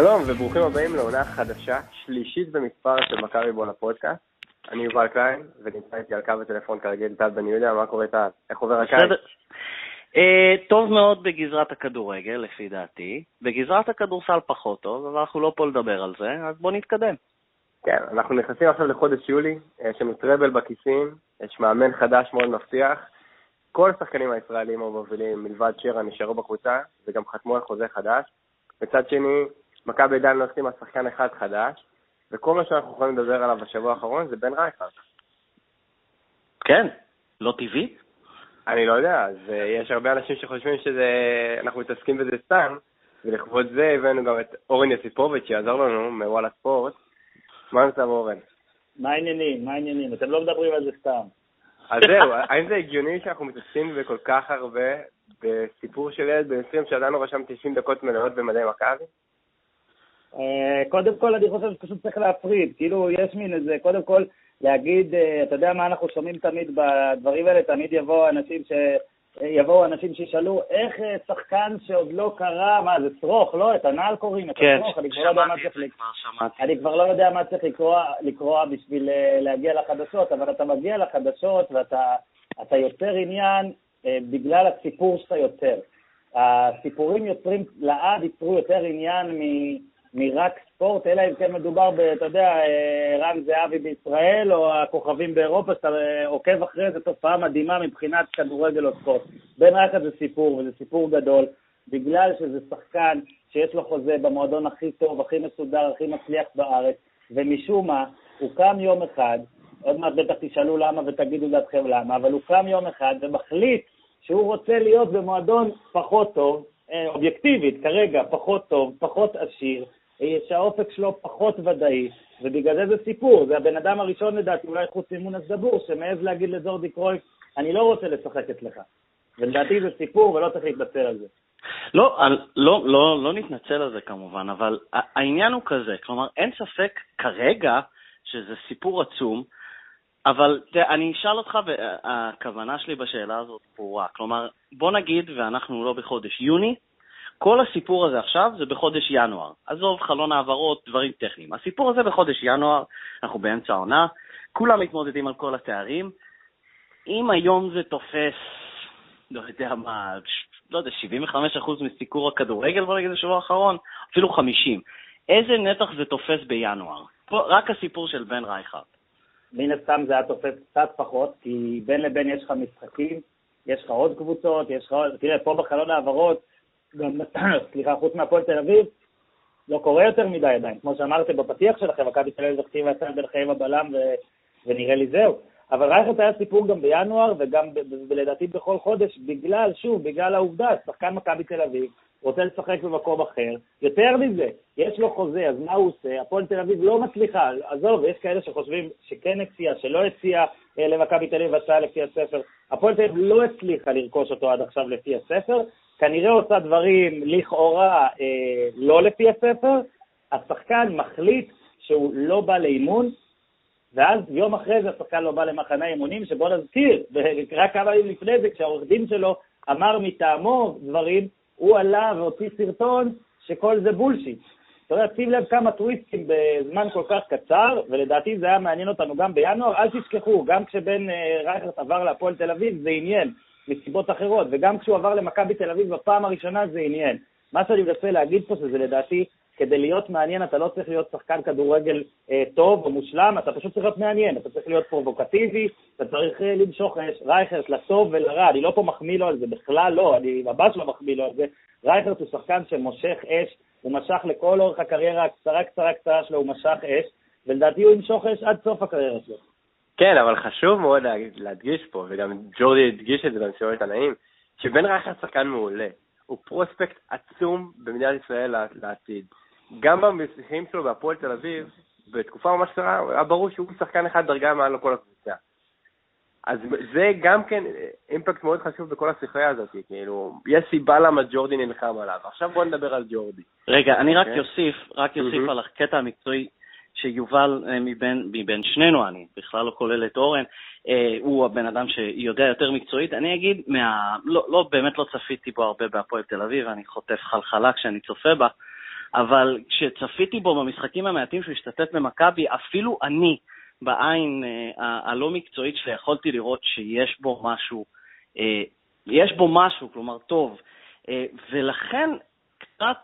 שלום וברוכים הבאים לעונה חדשה, שלישית במספר של מכבי בול הפודקאסט. אני יובל קליין, ונמצא איתי על קו הטלפון כרגיל טל בן יהודה, מה קורה טל? איך עובר הקיץ? Uh, טוב מאוד בגזרת הכדורגל, לפי דעתי. בגזרת הכדורסל פחות טוב, אבל אנחנו לא פה לדבר על זה, אז בואו נתקדם. כן, אנחנו נכנסים עכשיו לחודש יולי, יש לנו טראבל בכיסים, יש מאמן חדש מאוד מבטיח. כל השחקנים הישראלים המובילים מלבד שרה נשארו בקבוצה, וגם חתמו על חוזה חדש. מצד שני, מכבי עדיין לא החתימה שחקן אחד חדש, וכל מה שאנחנו יכולים לדבר עליו בשבוע האחרון זה בן רייכרד. כן, לא טבעי? אני לא יודע, אז uh, יש הרבה אנשים שחושבים שאנחנו מתעסקים בזה סתם, ולכבוד זה הבאנו גם את אורן יסיפוביץ' שיעזור לנו מוואלה ספורט. מה נמצא אורן? מה העניינים? מה העניינים? אתם לא מדברים על זה סתם. אז זהו, האם זה הגיוני שאנחנו מתעסקים בכל כך הרבה בסיפור של ילד בן 20 שעדיין לא רשם 90 דקות מלאות במדי מכבי? אה, קודם כל, אני חושב שפשוט צריך להפריד. כאילו, יש מין איזה, קודם כל, להגיד, אה, אתה יודע מה אנחנו שומעים תמיד בדברים האלה? תמיד יבואו אנשים ש... יבואו אנשים שישאלו, איך אה, שחקן שעוד לא קרה, מה, זה צרוך, לא? את הנעל קוראים, את כן, הצרוך, אני כבר לא יודע מה צריך לקרוא. אני כבר לא יודע מה צריך לקרוא, לקרוא בשביל להגיע לחדשות, אבל אתה מגיע לחדשות ואתה יוצר עניין אה, בגלל הסיפור שאתה יוצר. הסיפורים יוצרים, לעד ייצרו יותר עניין מ... מרק ספורט, אלא אם כן מדובר ב, אתה יודע, אה, רן זהבי בישראל, או הכוכבים באירופה, שאתה אה, עוקב אחרי זה, תופעה מדהימה מבחינת כדורגל או ספורט. בן רייכרד זה סיפור, וזה סיפור גדול, בגלל שזה שחקן שיש לו חוזה במועדון הכי טוב, הכי מסודר, הכי מצליח בארץ, ומשום מה, הוא קם יום אחד, עוד מעט בטח תשאלו למה ותגידו דעתכם למה, אבל הוא קם יום אחד ומחליט שהוא רוצה להיות במועדון פחות טוב, אה, אובייקטיבית, כרגע פחות טוב, פחות עשיר, שהאופק שלו פחות ודאי, ובגלל זה זה סיפור. זה הבן אדם הראשון לדעתי, אולי חוץ ממונס דבור, שמעז להגיד לג'ורדי קרויף, אני לא רוצה לשחק אצלך. ולדעתי זה סיפור ולא צריך להתנצל על זה. לא, לא, לא, לא נתנצל על זה כמובן, אבל העניין הוא כזה, כלומר, אין ספק כרגע שזה סיפור עצום, אבל תראה, אני אשאל אותך, והכוונה שלי בשאלה הזאת ברורה. כלומר, בוא נגיד, ואנחנו לא בחודש יוני, כל הסיפור הזה עכשיו זה בחודש ינואר. עזוב חלון העברות, דברים טכניים. הסיפור הזה בחודש ינואר, אנחנו באמצע העונה, כולם מתמודדים על כל התארים. אם היום זה תופס, לא יודע מה, לא יודע, 75% מסיקור הכדורגל, נגיד בשבוע האחרון, אפילו 50. איזה נתח זה תופס בינואר? פה, רק הסיפור של בן רייכרד. מן הסתם זה היה תופס קצת פחות, כי בין לבין יש לך משחקים, יש לך עוד קבוצות, יש לך עוד... תראה, פה בחלון העברות, גם, סליחה, חוץ מהפועל תל אביב, לא קורה יותר מדי עדיין. כמו שאמרתם בפתיח שלכם, מכבי תל אביב זכתיבה יצאה בן חיים הבלם. ונראה לי זהו. אבל רייכרד היה סיפור גם בינואר, וגם לדעתי בכל חודש, בגלל, שוב, בגלל העובדה, שחקן מכבי תל אביב רוצה לשחק במקום אחר. יותר מזה, יש לו חוזה, אז מה הוא עושה? הפועל תל אביב לא מצליחה, עזוב, יש כאלה שחושבים שכן הציע, שלא הציע אה, למכבי תל אביב הצעה לפי הספר. הפועל תל אביב לא הצליחה לרכוש אותו עד עכשיו לפי הספר, כנראה עושה דברים לכאורה אה, לא לפי הספר, השחקן מחליט שהוא לא בא לאימון, ואז יום אחרי זה השחקן לא בא למחנה אימונים, שבוא נזכיר, רק כמה ימים לפני זה, כשהעורך דין שלו אמר מטעמו דברים, הוא עלה והוציא סרטון שכל זה בולשיט. אתה יודע, שים לב כמה טוויסטים בזמן כל כך קצר, ולדעתי זה היה מעניין אותנו גם בינואר. אל תשכחו, גם כשבן אה, רייכרט עבר להפועל תל אביב זה עניין, מסיבות אחרות, וגם כשהוא עבר למכבי תל אביב בפעם הראשונה זה עניין. מה שאני מנסה להגיד פה שזה לדעתי כדי להיות מעניין אתה לא צריך להיות שחקן כדורגל אה, טוב או מושלם, אתה פשוט צריך להיות מעניין, אתה צריך להיות פרובוקטיבי, אתה צריך אה, למשוך אש. רייכרט לטוב ולרע, אני לא פה מחמיא לו על זה, בכלל לא, אני ממש לא מחמיא לו על זה. רייכרט הוא שחקן שמושך אש, הוא משך לכל אורך הקריירה הקצרה קצרה קצרה שלו, הוא משך אש, ולדעתי הוא ימשוך אש עד סוף הקריירה שלו. כן, אבל חשוב מאוד להדגיש פה, וגם ג'ורדי הדגיש את זה במסירות הנעים, שבן רייכרט שחקן מעולה. הוא פרוספקט עצום במדינת ישראל לעתיד. גם במשחקים שלו בהפועל תל אביב, בתקופה ממש קצרה, היה ברור שהוא שחקן אחד דרגה מעל לכל הקבוצה. אז זה גם כן אימפקט מאוד חשוב בכל הספרייה הזאת, כאילו, יש סיבה למה ג'ורדי נלחם עליו. עכשיו בוא נדבר על ג'ורדי. רגע, אני רק אוסיף, okay. רק אוסיף. על הקטע המקצועי שיובל אה, מבין, מבין שנינו, אני בכלל לא כולל את אורן, אה, הוא הבן אדם שיודע יותר מקצועית. אני אגיד, מה, לא, לא, באמת לא צפיתי בו הרבה בהפועל תל אביב, אני חוטף חלחלה כשאני צופה בה, אבל כשצפיתי בו במשחקים המעטים שהוא השתתף במכבי, אפילו אני, בעין אה, הלא מקצועית שלי, יכולתי לראות שיש בו משהו, יש בו משהו, כלומר טוב, ולכן קצת,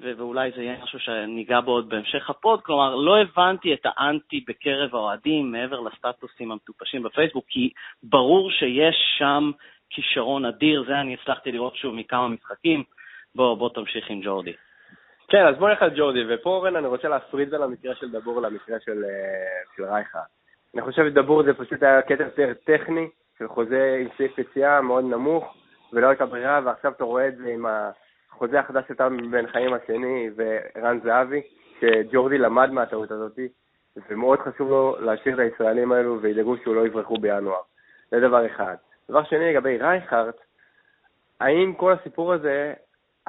ואולי זה יהיה משהו שניגע בו עוד בהמשך הפוד, כלומר, לא הבנתי את האנטי בקרב האוהדים מעבר לסטטוסים המטופשים בפייסבוק, כי ברור שיש שם כישרון אדיר, זה אני הצלחתי לראות שוב מכמה משחקים. בוא, בוא תמשיך עם ג'ורדי. כן, אז בוא נלך על ג'ורדי, ופה אורן אני רוצה להפריד בין המקרה של דבור למקרה של, אה, של רייכה. אני חושב שדבור זה פשוט היה קטע יותר טכני, של חוזה עם סעיף יציאה מאוד נמוך, ולא הייתה ברירה, ועכשיו אתה רואה את זה עם החוזה החדש של טל בן חיים השני וערן זהבי, שג'ורדי למד מהטעות הזאת, ומאוד חשוב לו להשאיר את הישראלים האלו וידאגו שהוא לא יברחו בינואר. זה דבר אחד. דבר שני, לגבי רייכרט, האם כל הסיפור הזה,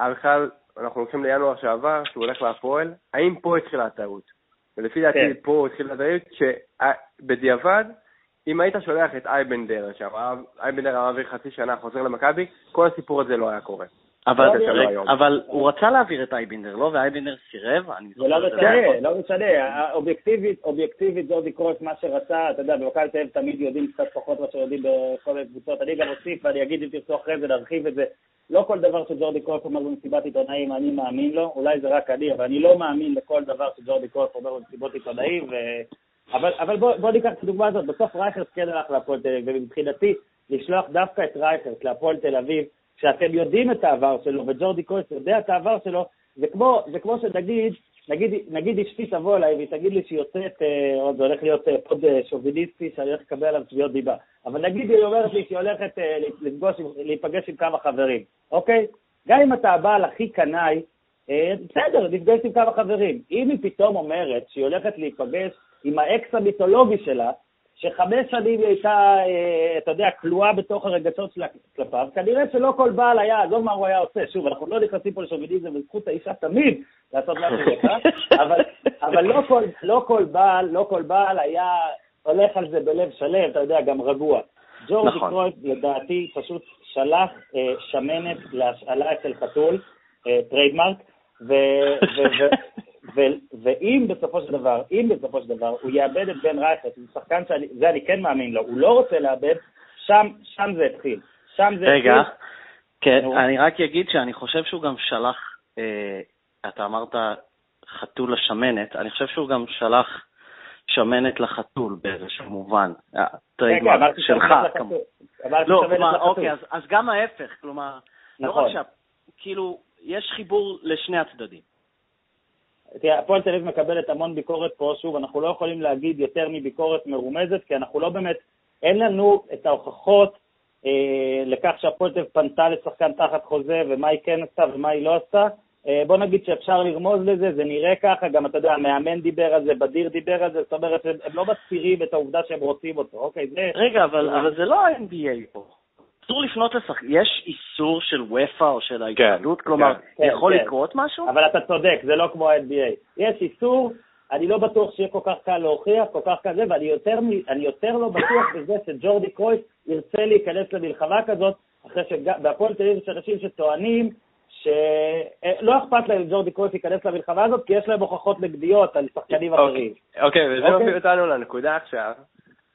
בכלל, אנחנו הולכים לינואר שעבר, שהוא הולך להפועל, האם פה התחילה הטעות? ולפי דעתי כן. פה התחילה הטעות, שבדיעבד, אם היית שולח את אייבנדר, שאייבנדר מעביר חצי שנה, חוזר למכבי, כל הסיפור הזה לא היה קורה. אבל, לא אבל הוא רצה להעביר את אייבינדר, לא? ואייבינדר סירב? אני זוכר לא משנה, לא משנה. אובייקטיבית, אובייקטיבית ג'ורדי קרוס, מה שרצה, אתה יודע, במכבי תל אביב תמיד יודעים קצת פחות מה שיודעים בכל מיני קבוצות. אני גם אוסיף, ואני אגיד אם תרצו אחרי זה להרחיב את זה. לא כל דבר שג'ורדי קרוס אומר במסיבת עיתונאים, אני מאמין לו, אולי זה רק אני, אבל אני לא מאמין לכל דבר שג'ורדי קרוס אומר במסיבות עיתונאים, ו... אבל, אבל בוא, בוא ניקח את הדוגמה הזאת, בסוף רייכרט כן הלך להפועל תל אביב, ומבחינתי, לשלוח דווקא את רייכרט להפועל תל אביב, כשאתם יודעים את העבר שלו, וג'ורדי קרויס יודע את העבר שלו, זה כמו, זה כמו שנגיד, נגיד, נגיד אשתי תבוא אליי והיא תגיד לי שהיא יוצאת, אה, עוד זה הולך להיות אה, פוד אה, שוביניסטי שאני הולך לקבל עליו תביעות דיבה, אבל נגיד היא אומרת לי שהיא הולכת לפגוש, להיפגש עם כמה חברים, אוקיי? גם אם אתה הבעל הכי קנאי, בסדר, נפגש עם כמה חברים. אם היא פתאום אומרת שהיא הולכת להיפגש עם האקס המיתולוגי שלה, שחמש שנים היא הייתה, אה, אתה יודע, כלואה בתוך הרגשות שלה כלפיו, כנראה שלא כל בעל היה, עזוב מה הוא היה עושה, שוב, אנחנו לא נכנסים פה לשוביניזם, וזכות האישה תמיד לעשות משהו ככה, אבל, אבל לא, כל, לא כל בעל, לא כל בעל היה הולך על זה בלב שלם, אתה יודע, גם רגוע. ג'ורדי נכון. קרויף, לדעתי, פשוט שלח אה, שמנת להשאלה אצל חתול, אה, trademark, ו, ו, ו, ואם בסופו של דבר, אם בסופו של דבר הוא יאבד את בן רייכרט, שזה שחקן שזה אני כן מאמין לו, הוא לא רוצה לאבד, שם, שם זה התחיל. שם זה רגע, התחיל. כן, נו. אני רק אגיד שאני חושב שהוא גם שלח, אה, אתה אמרת חתול לשמנת, אני חושב שהוא גם שלח שמנת לחתול באיזשהו מובן. רגע, אמרתי שלך. לא, כלומר, אוקיי, אז, אז גם ההפך, כלומר, נכון. לא רק שה... כאילו, יש חיבור לשני הצדדים. תראה, הפועל תל אביב מקבלת המון ביקורת פה, שוב, אנחנו לא יכולים להגיד יותר מביקורת מרומזת, כי אנחנו לא באמת, אין לנו את ההוכחות אה, לכך שהפועל תל אביב פנתה לשחקן תחת חוזה, ומה היא כן עשתה ומה היא לא עשתה. אה, בוא נגיד שאפשר לרמוז לזה, זה נראה ככה, גם אתה יודע, המאמן דיבר על זה, בדיר דיבר על זה, זאת אומרת, הם, לא מסתירים את העובדה שהם רוצים אותו, אוקיי? זה... רגע, אבל, אבל זה לא ה-NBA פה. אסור לפנות לשחק... יש איסור של ופא או של ההתאחדות? כן, כלומר, כן, יכול כן. לקרות משהו? אבל אתה צודק, זה לא כמו ה-NBA. יש איסור, אני לא בטוח שיהיה כל כך קל להוכיח, כל כך כזה, ואני יותר, יותר לא בטוח בזה שג'ורדי קרויס ירצה להיכנס למלחמה כזאת, אחרי שבהפועל תל אביב יש אנשים שטוענים שלא אכפת להם ג'ורדי קרויס להיכנס למלחמה הזאת, כי יש להם הוכחות נגדיות על שחקנים אוקיי, אחרים. אוקיי, וזה אוקיי? מביא אותנו לנקודה עכשיו,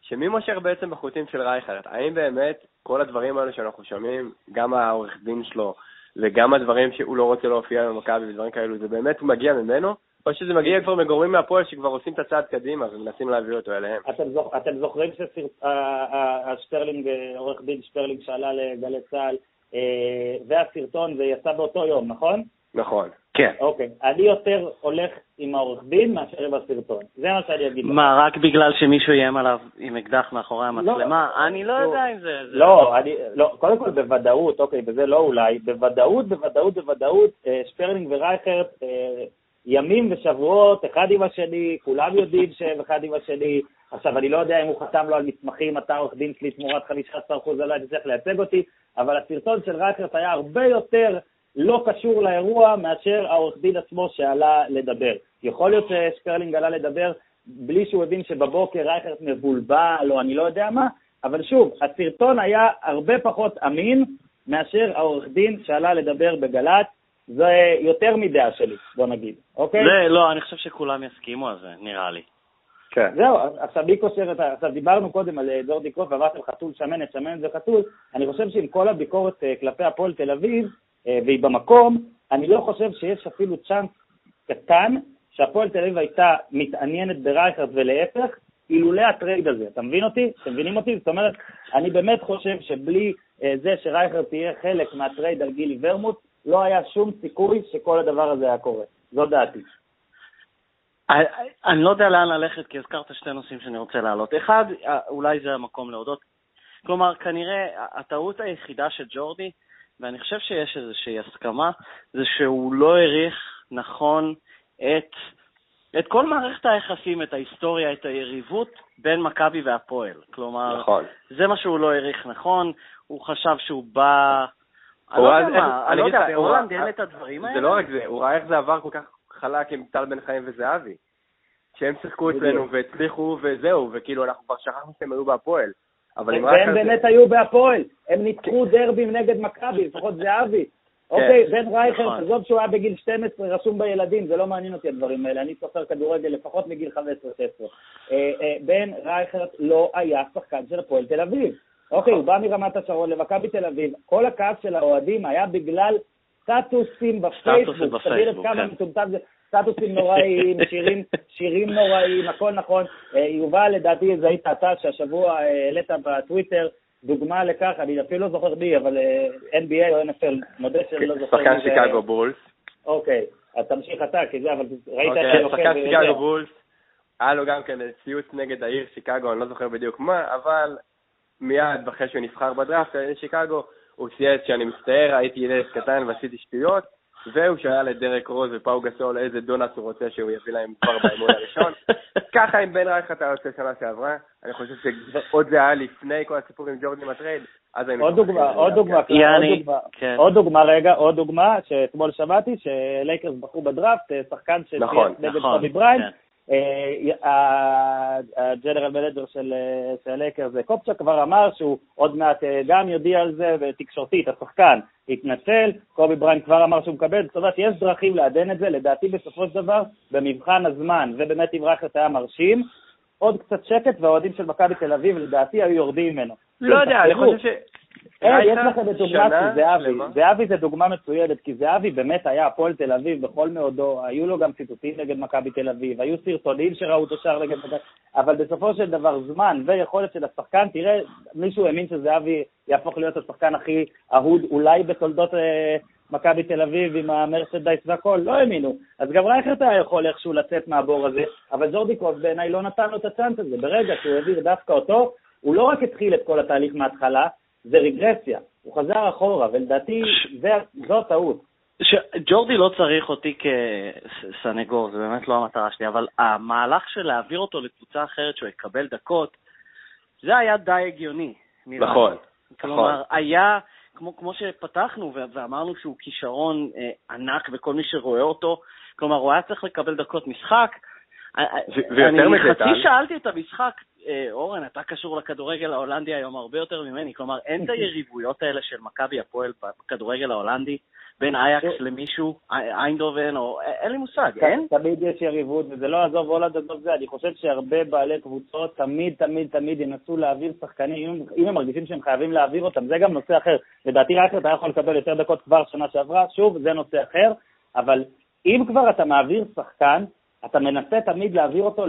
שמי מושך בעצם בחוטים של רייכרד? האם באמת כל הדברים האלה שאנחנו שומעים, גם העורך דין שלו וגם הדברים שהוא לא רוצה להופיע במכבי ודברים כאלו, זה באמת מגיע ממנו? או שזה מגיע כבר מגורמים מהפועל שכבר עושים את הצעד קדימה ומנסים להביא אותו אליהם? אתם, זוכ, אתם זוכרים ששפרלינג, עורך דין שפרלינג שעלה לגלי צה"ל, אה, והסרטון זה יצא באותו יום, נכון? נכון. כן. אוקיי. אני יותר הולך עם העורך דין מאשר עם הסרטון. זה מה שאני אגיד. מה, רק בגלל שמישהו איים עליו עם אקדח מאחורי המצלמה? לא, אני לא, לא יודע אם זה... לא, אני, לא, קודם כל בוודאות, אוקיי, וזה לא אולי, בוודאות, בוודאות, בוודאות, אה, שפרלינג ורייכרט, אה, ימים ושבועות, אחד עם השני, כולם יודעים שהם אחד עם השני. עכשיו, אני לא יודע אם הוא חתם לו על מסמכים, אתה עורך דין שלי תמורת 15% עליי, צריך לייצג אותי, אבל הסרטון של רייכרט היה הרבה יותר... לא קשור לאירוע מאשר העורך דין עצמו שעלה לדבר. יכול להיות ששקרלינג עלה לדבר בלי שהוא הבין שבבוקר רייכרט מבולבל או אני לא יודע מה, אבל שוב, הסרטון היה הרבה פחות אמין מאשר העורך דין שעלה לדבר בגל"צ. זה יותר מדעה שלי, בוא נגיד, אוקיי? זה, לא, אני חושב שכולם יסכימו על זה, נראה לי. כן. זהו, עכשיו מי קושר את ה... עכשיו דיברנו קודם על ג'ורדי קרויף ואמרתם חתול שמנת, שמנת זה חתול, אני חושב שעם כל הביקורת כלפי הפועל תל אביב, והיא במקום, אני לא חושב שיש אפילו צ'אנס קטן שהפועל תל אביב הייתה מתעניינת ברייכרט ולהפך, אילולא הטרייד הזה. אתה מבין אותי? אתם מבינים אותי? זאת אומרת, אני באמת חושב שבלי אה, זה שרייכרד תהיה חלק מהטרייד על גילי ורמוט, לא היה שום סיכוי שכל הדבר הזה היה קורה. זו דעתי. אני לא יודע לאן ללכת, כי הזכרת שתי נושאים שאני רוצה להעלות. אחד, אה, אולי זה המקום להודות. כלומר, כנראה הטעות היחידה של ג'ורדי, ואני חושב שיש איזושהי הסכמה, זה שהוא לא העריך נכון את, את כל מערכת היחסים, את ההיסטוריה, את היריבות בין מכבי והפועל. כלומר, נכון. זה מה שהוא לא העריך נכון, הוא חשב שהוא בא... אני לא יודע מה, אני לא יודע, בהולנד אין את הדברים האלה. זה לא רק זה, הוא ראה איך זה עבר כל כך חלק עם טל בן חיים וזהבי. שהם שיחקו אצלנו והצליחו וזהו, וכאילו אנחנו כבר שכחנו שהם היו בהפועל. אבל אם רק... והם באמת היו בהפועל, הם ניצחו דרבים נגד מכבי, לפחות זהבי. אוקיי, בן רייכר, נכון. עזוב שהוא היה בגיל 12, רשום בילדים, זה לא מעניין אותי הדברים האלה, אני סופר כדורגל לפחות מגיל 15-16. אה, אה, בן רייכר לא היה שחקן של הפועל תל אביב. אוקיי, הוא בא מרמת השרון למכבי תל אביב, כל הכעס של האוהדים היה בגלל סטטוסים בפייסבוק, את כמה כן. סטטוסים נוראיים, שירים, שירים נוראיים, הכל נכון. אה, יובל, לדעתי, זה היית אתה שהשבוע העלית בטוויטר דוגמה לכך, אני אפילו לא זוכר מי, אבל uh, NBA או NFL, מודה שאני לא זוכר. שחקן שיקגו בולס. אוקיי, אז תמשיך אתה, כי זה, אבל ראית את זה. אוקיי, שחקן שיקגו בולס, היה לו גם כן ציוץ נגד העיר שיקגו, אני לא זוכר בדיוק מה, אבל מיד אחרי שהוא נבחר בדראפט, שיקגו, הוא צייץ שאני מצטער, הייתי ילד קטן ועשיתי שטויות. והוא שהיה לדרק רוז ופאו גסול איזה donuts הוא רוצה שהוא יביא להם כבר באימון הראשון. ככה עם בן רייכרט יוצא שנה שעברה, אני חושב שעוד זה היה לפני כל הסיפור עם ג'ורדי מה trade. עוד דוגמה, עוד דוגמה, כן. עוד דוגמה, רגע, עוד דוגמה, שאתמול שמעתי שלייקרס בחרו בדראפט, אה, שחקן שצייץ נכון, נגד נכון, קובי בריינט, כן. ה general manager של הלייקרס, קופצ'ק כבר אמר שהוא עוד מעט אה, גם יודיע על זה תקשורתית, השחקן התנצל, קובי בריינט כבר אמר שהוא מקבל, זאת אומרת, יש דרכים לעדן את זה, לדעתי בסופו של דבר, במבחן הזמן, ובאמת אם רייכרט היה מרשים, עוד קצת שקט, והאוהדים של מכבי תל אביב, לדעתי, היו יורדים ממנו. לא יודע, אני חושב ש... אה, יש לכם את דוגמה של זהבי. זהבי זה דוגמה מצוינת, כי זהבי באמת היה הפועל תל אביב בכל מאודו, היו לו גם ציטוטים נגד מכבי תל אביב, היו סרטונים שראו אותו שר נגד מכבי, אבל בסופו של דבר זמן ויכולת של השחקן, תראה, מישהו האמין שזהבי יהפוך להיות השחקן הכי אהוד אולי בתולדות אה, מכבי תל אביב עם המרצ'נדייס והכל, לא האמינו. אז גם רייכרט היה יכול איכשהו לצאת מהבור הזה, אבל זורדיקוב בעיניי לא נתן לו את הצ'אנס הזה. ברגע שהוא העביר דווקא אותו, הוא לא רק התחיל את כל התהליך מההתחלה, זה רגרסיה. הוא חזר אחורה, ולדעתי זו הטעות. ג'ורדי לא צריך אותי כסנגור, זה באמת לא המטרה שלי, אבל המהלך של להעביר אותו לקבוצה אחרת שהוא יקבל דקות, זה היה די הגיוני. נכון. כלומר, נכון. היה, כמו, כמו שפתחנו ואמרנו שהוא כישרון אה, ענק וכל מי שרואה אותו, כלומר, הוא היה צריך לקבל דקות משחק. ויותר מזה, טל... חצי שאלתי את המשחק, אה, אורן, אתה קשור לכדורגל ההולנדי היום הרבה יותר ממני, כלומר, אין את היריבויות האלה של מכבי הפועל בכדורגל ההולנדי, בין אייקס למישהו, איינדובן, או אין לי מושג, אין? תמיד יש יריבות, וזה לא עזוב הולנד עזוב זה, אני חושב שהרבה בעלי קבוצות תמיד, תמיד, תמיד ינסו להעביר שחקנים, אם הם מרגישים שהם חייבים להעביר אותם, זה גם נושא אחר. לדעתי רק אתה יכול לקבל יותר דקות כבר שנה שעברה, שוב, זה נושא אחר, אבל אם כבר אתה מעביר שחקן, אתה מנסה תמיד להעביר אותו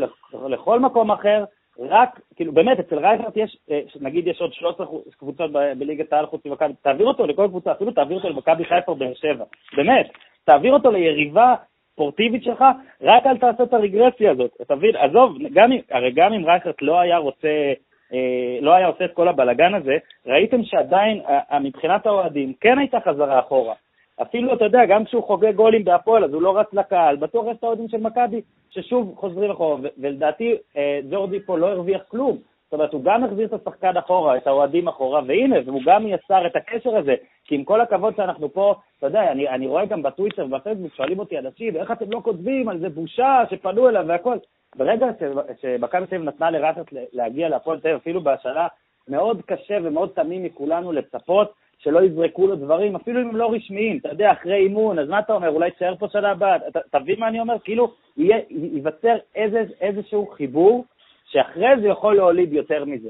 לכל מקום אחר, רק, כאילו, באמת, אצל רייכרט יש, אה, נגיד יש עוד 13 קבוצות בליגת העל חוץ ממכבי, תעביר אותו לכל קבוצה, אפילו תעביר אותו למכבי חיפה או באר שבע, באמת, תעביר אותו ליריבה ספורטיבית שלך, רק אל תעשה את הרגרסיה הזאת, תבין, עזוב, גם, הרי גם אם רייכרט לא היה רוצה, אה, לא היה עושה את כל הבלגן הזה, ראיתם שעדיין, אה, מבחינת האוהדים, כן הייתה חזרה אחורה. אפילו, אתה יודע, גם כשהוא חוגג גולים בהפועל, אז הוא לא רץ לקהל. בטוח יש את האוהדים של מכבי ששוב חוזרים אחורה, ולדעתי אה, ג'ורדי פה לא הרוויח כלום. זאת אומרת, הוא גם החזיר את השחקן אחורה, את האוהדים אחורה, והנה, והוא גם יצר את הקשר הזה. כי עם כל הכבוד שאנחנו פה, אתה יודע, אני, אני רואה גם בטוויטר ובפייסבוק, שואלים אותי אנשים, איך אתם לא כותבים על זה בושה שפנו אליו והכל. ברגע שמכבי תל אביב נתנה לרטט להגיע להפועל תל אביב, אפילו בשנה מאוד קשה ומאוד תמים מכולנו לצפות שלא יזרקו לו דברים, אפילו אם הם לא רשמיים, אתה יודע, אחרי אימון, אז מה אתה אומר, אולי תשאר פה שנה הבאה, תבין מה אני אומר? כאילו, יהיה, ייווצר איזה, איזשהו חיבור, שאחרי זה יכול להוליד יותר מזה.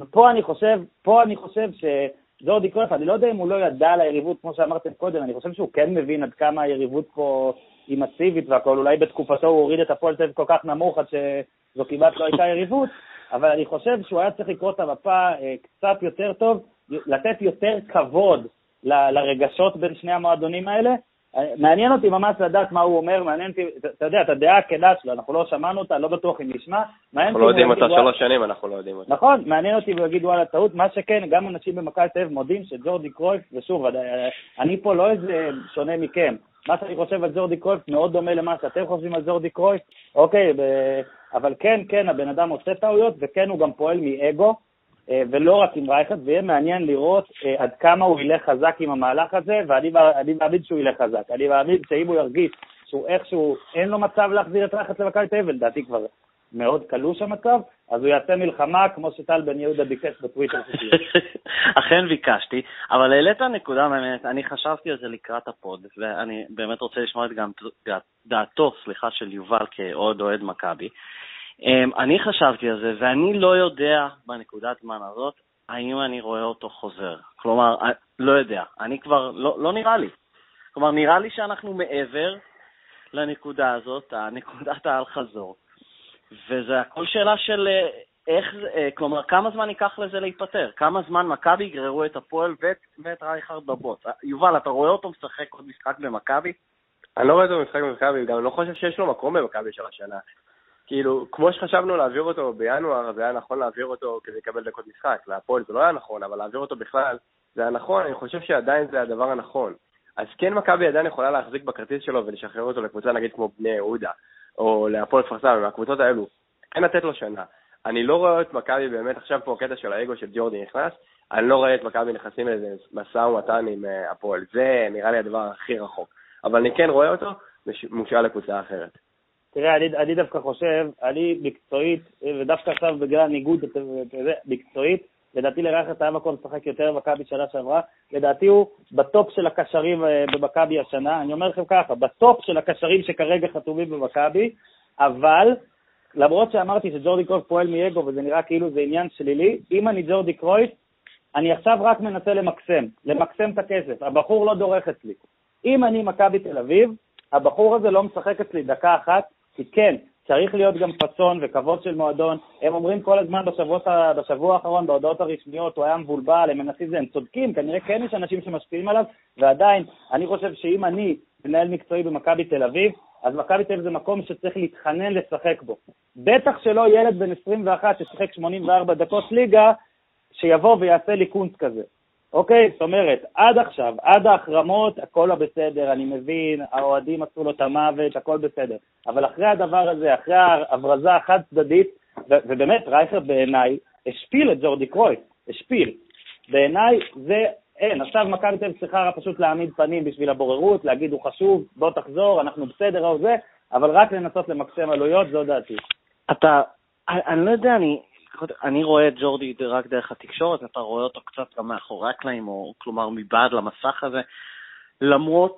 ופה אני חושב, פה אני חושב שג'ורדי קרויף, אני לא יודע אם הוא לא ידע על היריבות, כמו שאמרתם קודם, אני חושב שהוא כן מבין עד כמה היריבות פה היא מסיבית והכול, אולי בתקופתו הוא הוריד את הפועל תל כל כך נמוך עד שזו כמעט לא הייתה יריבות, אבל אני חושב שהוא היה צריך לקרוא את המפה אה, קצת יותר טוב, לתת יותר כבוד ל, לרגשות בין שני המועדונים האלה. מעניין אותי ממש לדעת מה הוא אומר, מעניין אותי, אתה יודע, את הדעה הכנה שלו, אנחנו לא שמענו אותה, לא בטוח אם נשמע. אנחנו לא יודעים אותה שלוש שנים, אנחנו לא יודעים אותה. נכון, מעניין אותי והוא יגיד וואלה טעות, מה שכן, גם אנשים במכבי תל אביב מודים שג'ורדי קרויף, ושוב, אני פה לא איזה שונה מכם, מה שאני חושב על ג'ורדי קרויף מאוד דומה למה שאתם חושבים על ג'ורדי קרויף, אוקיי, ב... אבל כן, כן, הבן אדם עושה טעויות, וכן, הוא גם פועל מאגו, ולא רק עם רייכרד, ויהיה מעניין לראות אה, עד כמה הוא ילך חזק עם המהלך הזה, ואני מאמין שהוא ילך חזק. אני מאמין שאם הוא ירגיש שהוא איכשהו, אין לו מצב להחזיר את רייכרד למכבי תל אביב, לדעתי כבר מאוד קלוש המצב, אז הוא יעשה מלחמה כמו שטל בן יהודה ביקש בטוויטר. אכן ביקשתי, אבל העלית נקודה מעניינת, אני חשבתי על זה לקראת ה pod, ואני באמת רוצה לשמוע את גם דעתו, סליחה, של יובל כעוד אוהד מכבי. אמ, אני חשבתי על זה, ואני לא יודע בנקודת זמן הזאת האם אני רואה אותו חוזר. כלומר, לא יודע, אני כבר, לא, לא נראה לי. כלומר, נראה לי שאנחנו מעבר לנקודה הזאת, הנקודת האל-חזור. וזה הכל שאלה של אה, איך, אה, כלומר, כמה זמן ייקח לזה להיפטר? כמה זמן מכבי יגררו את הפועל ואת, ואת רייכרד בבוט? אה, יובל, אתה רואה אותו משחק עוד משחק במכבי? אני לא רואה אותו משחק במכבי, גם לא חושב שיש לו מקום במכבי של השנה. כאילו, כמו שחשבנו להעביר אותו בינואר, זה היה נכון להעביר אותו כדי לקבל דקות משחק. להפועל זה לא היה נכון, אבל להעביר אותו בכלל זה היה נכון, אני חושב שעדיין זה הדבר הנכון. אז כן מכבי עדיין יכולה להחזיק בכרטיס שלו ולשחרר אותו לקבוצה נגיד כמו בני יהודה, או להפועל כפר סבא, מהקבוצות האלו, כן לתת לו שנה. אני לא רואה את מכבי באמת, עכשיו פה הקטע של האגו של ג'ורדי נכנס, אני לא רואה את מכבי נכנסים לאיזה משא ומתן עם אה, הפועל. זה נראה לי הדבר הכי רחוק. אבל אני כן רואה אותו מושאל לקבוצה אחרת. תראה, אני, אני דווקא חושב, אני מקצועית, ודווקא עכשיו בגלל ניגוד מקצועית, לדעתי לרחת היה מקום לשחק יותר במכבי שנה שעברה, לדעתי הוא בטופ של הקשרים אה, במכבי השנה, אני אומר לכם ככה, בטופ של הקשרים שכרגע חתומים במכבי, אבל למרות שאמרתי שג'ורדי קרויף פועל מאגו וזה נראה כאילו זה עניין שלילי, אם אני ג'ורדי קרויף, אני עכשיו רק מנסה למקסם, למקסם את הכסף, הבחור לא דורך אצלי. אם אני מכבי תל אביב, הבחור הזה לא משחק אצלי דקה אחת, כי כן, צריך להיות גם פאסון וכבוד של מועדון. הם אומרים כל הזמן בשבוע, בשבוע האחרון, בהודעות הרשמיות, הוא היה מבולבל, הם מנסים הם צודקים, כנראה כן יש אנשים שמשפיעים עליו, ועדיין, אני חושב שאם אני מנהל מקצועי במכבי תל אביב, אז מכבי תל אביב זה מקום שצריך להתחנן לשחק בו. בטח שלא ילד בן 21 ששיחק 84 דקות ליגה, שיבוא ויעשה לי קונץ כזה. אוקיי? זאת אומרת, עד עכשיו, עד ההחרמות, הכל בסדר, אני מבין, האוהדים עשו לו את המוות, הכל בסדר. אבל אחרי הדבר הזה, אחרי ההברזה החד-צדדית, ובאמת, רייכרד בעיניי השפיל את ג'ורדי קרויף, השפיל. בעיניי זה, אין, עכשיו מכבי תל אביב צריכה פשוט להעמיד פנים בשביל הבוררות, להגיד הוא חשוב, בוא תחזור, אנחנו בסדר או זה, אבל רק לנסות למקסם עלויות, זו דעתי. אתה, אני לא יודע, אני, אני רואה את ג'ורדי רק דרך התקשורת, אתה רואה אותו קצת גם מאחורי הקלעים, או כלומר מבעד למסך הזה, למרות,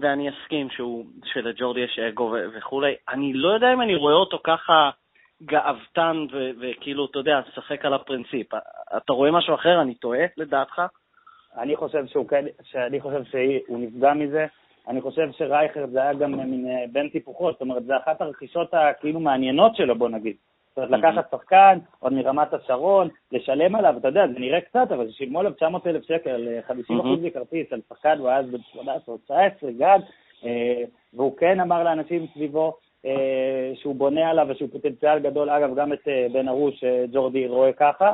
ואני אסכים שהוא, שלג'ורדי יש אגו וכולי, אני לא יודע אם אני רואה אותו ככה גאוותן וכאילו, אתה יודע, שחק על הפרינציפ. אתה רואה משהו אחר? אני טועה, לדעתך? אני חושב שהוא כן, שאני חושב שהוא נפגע מזה. אני חושב שרייכרד זה היה גם מין אה, בין טיפוחות, זאת אומרת, זה אחת הרכישות הכאילו מעניינות שלו, בוא נגיד. זאת אומרת, לקחת שחקן עוד מרמת השרון, לשלם עליו, אתה יודע, זה נראה קצת, אבל שילמו עליו 900 אלף שקל, 50 אחוז מכרטיס, על שחקן, הוא אז בן 18 או 19, גג, אה, והוא כן אמר לאנשים סביבו אה, שהוא בונה עליו ושהוא פוטנציאל גדול, אגב, גם את אה, בן ארוש, ג'ורדי רואה ככה,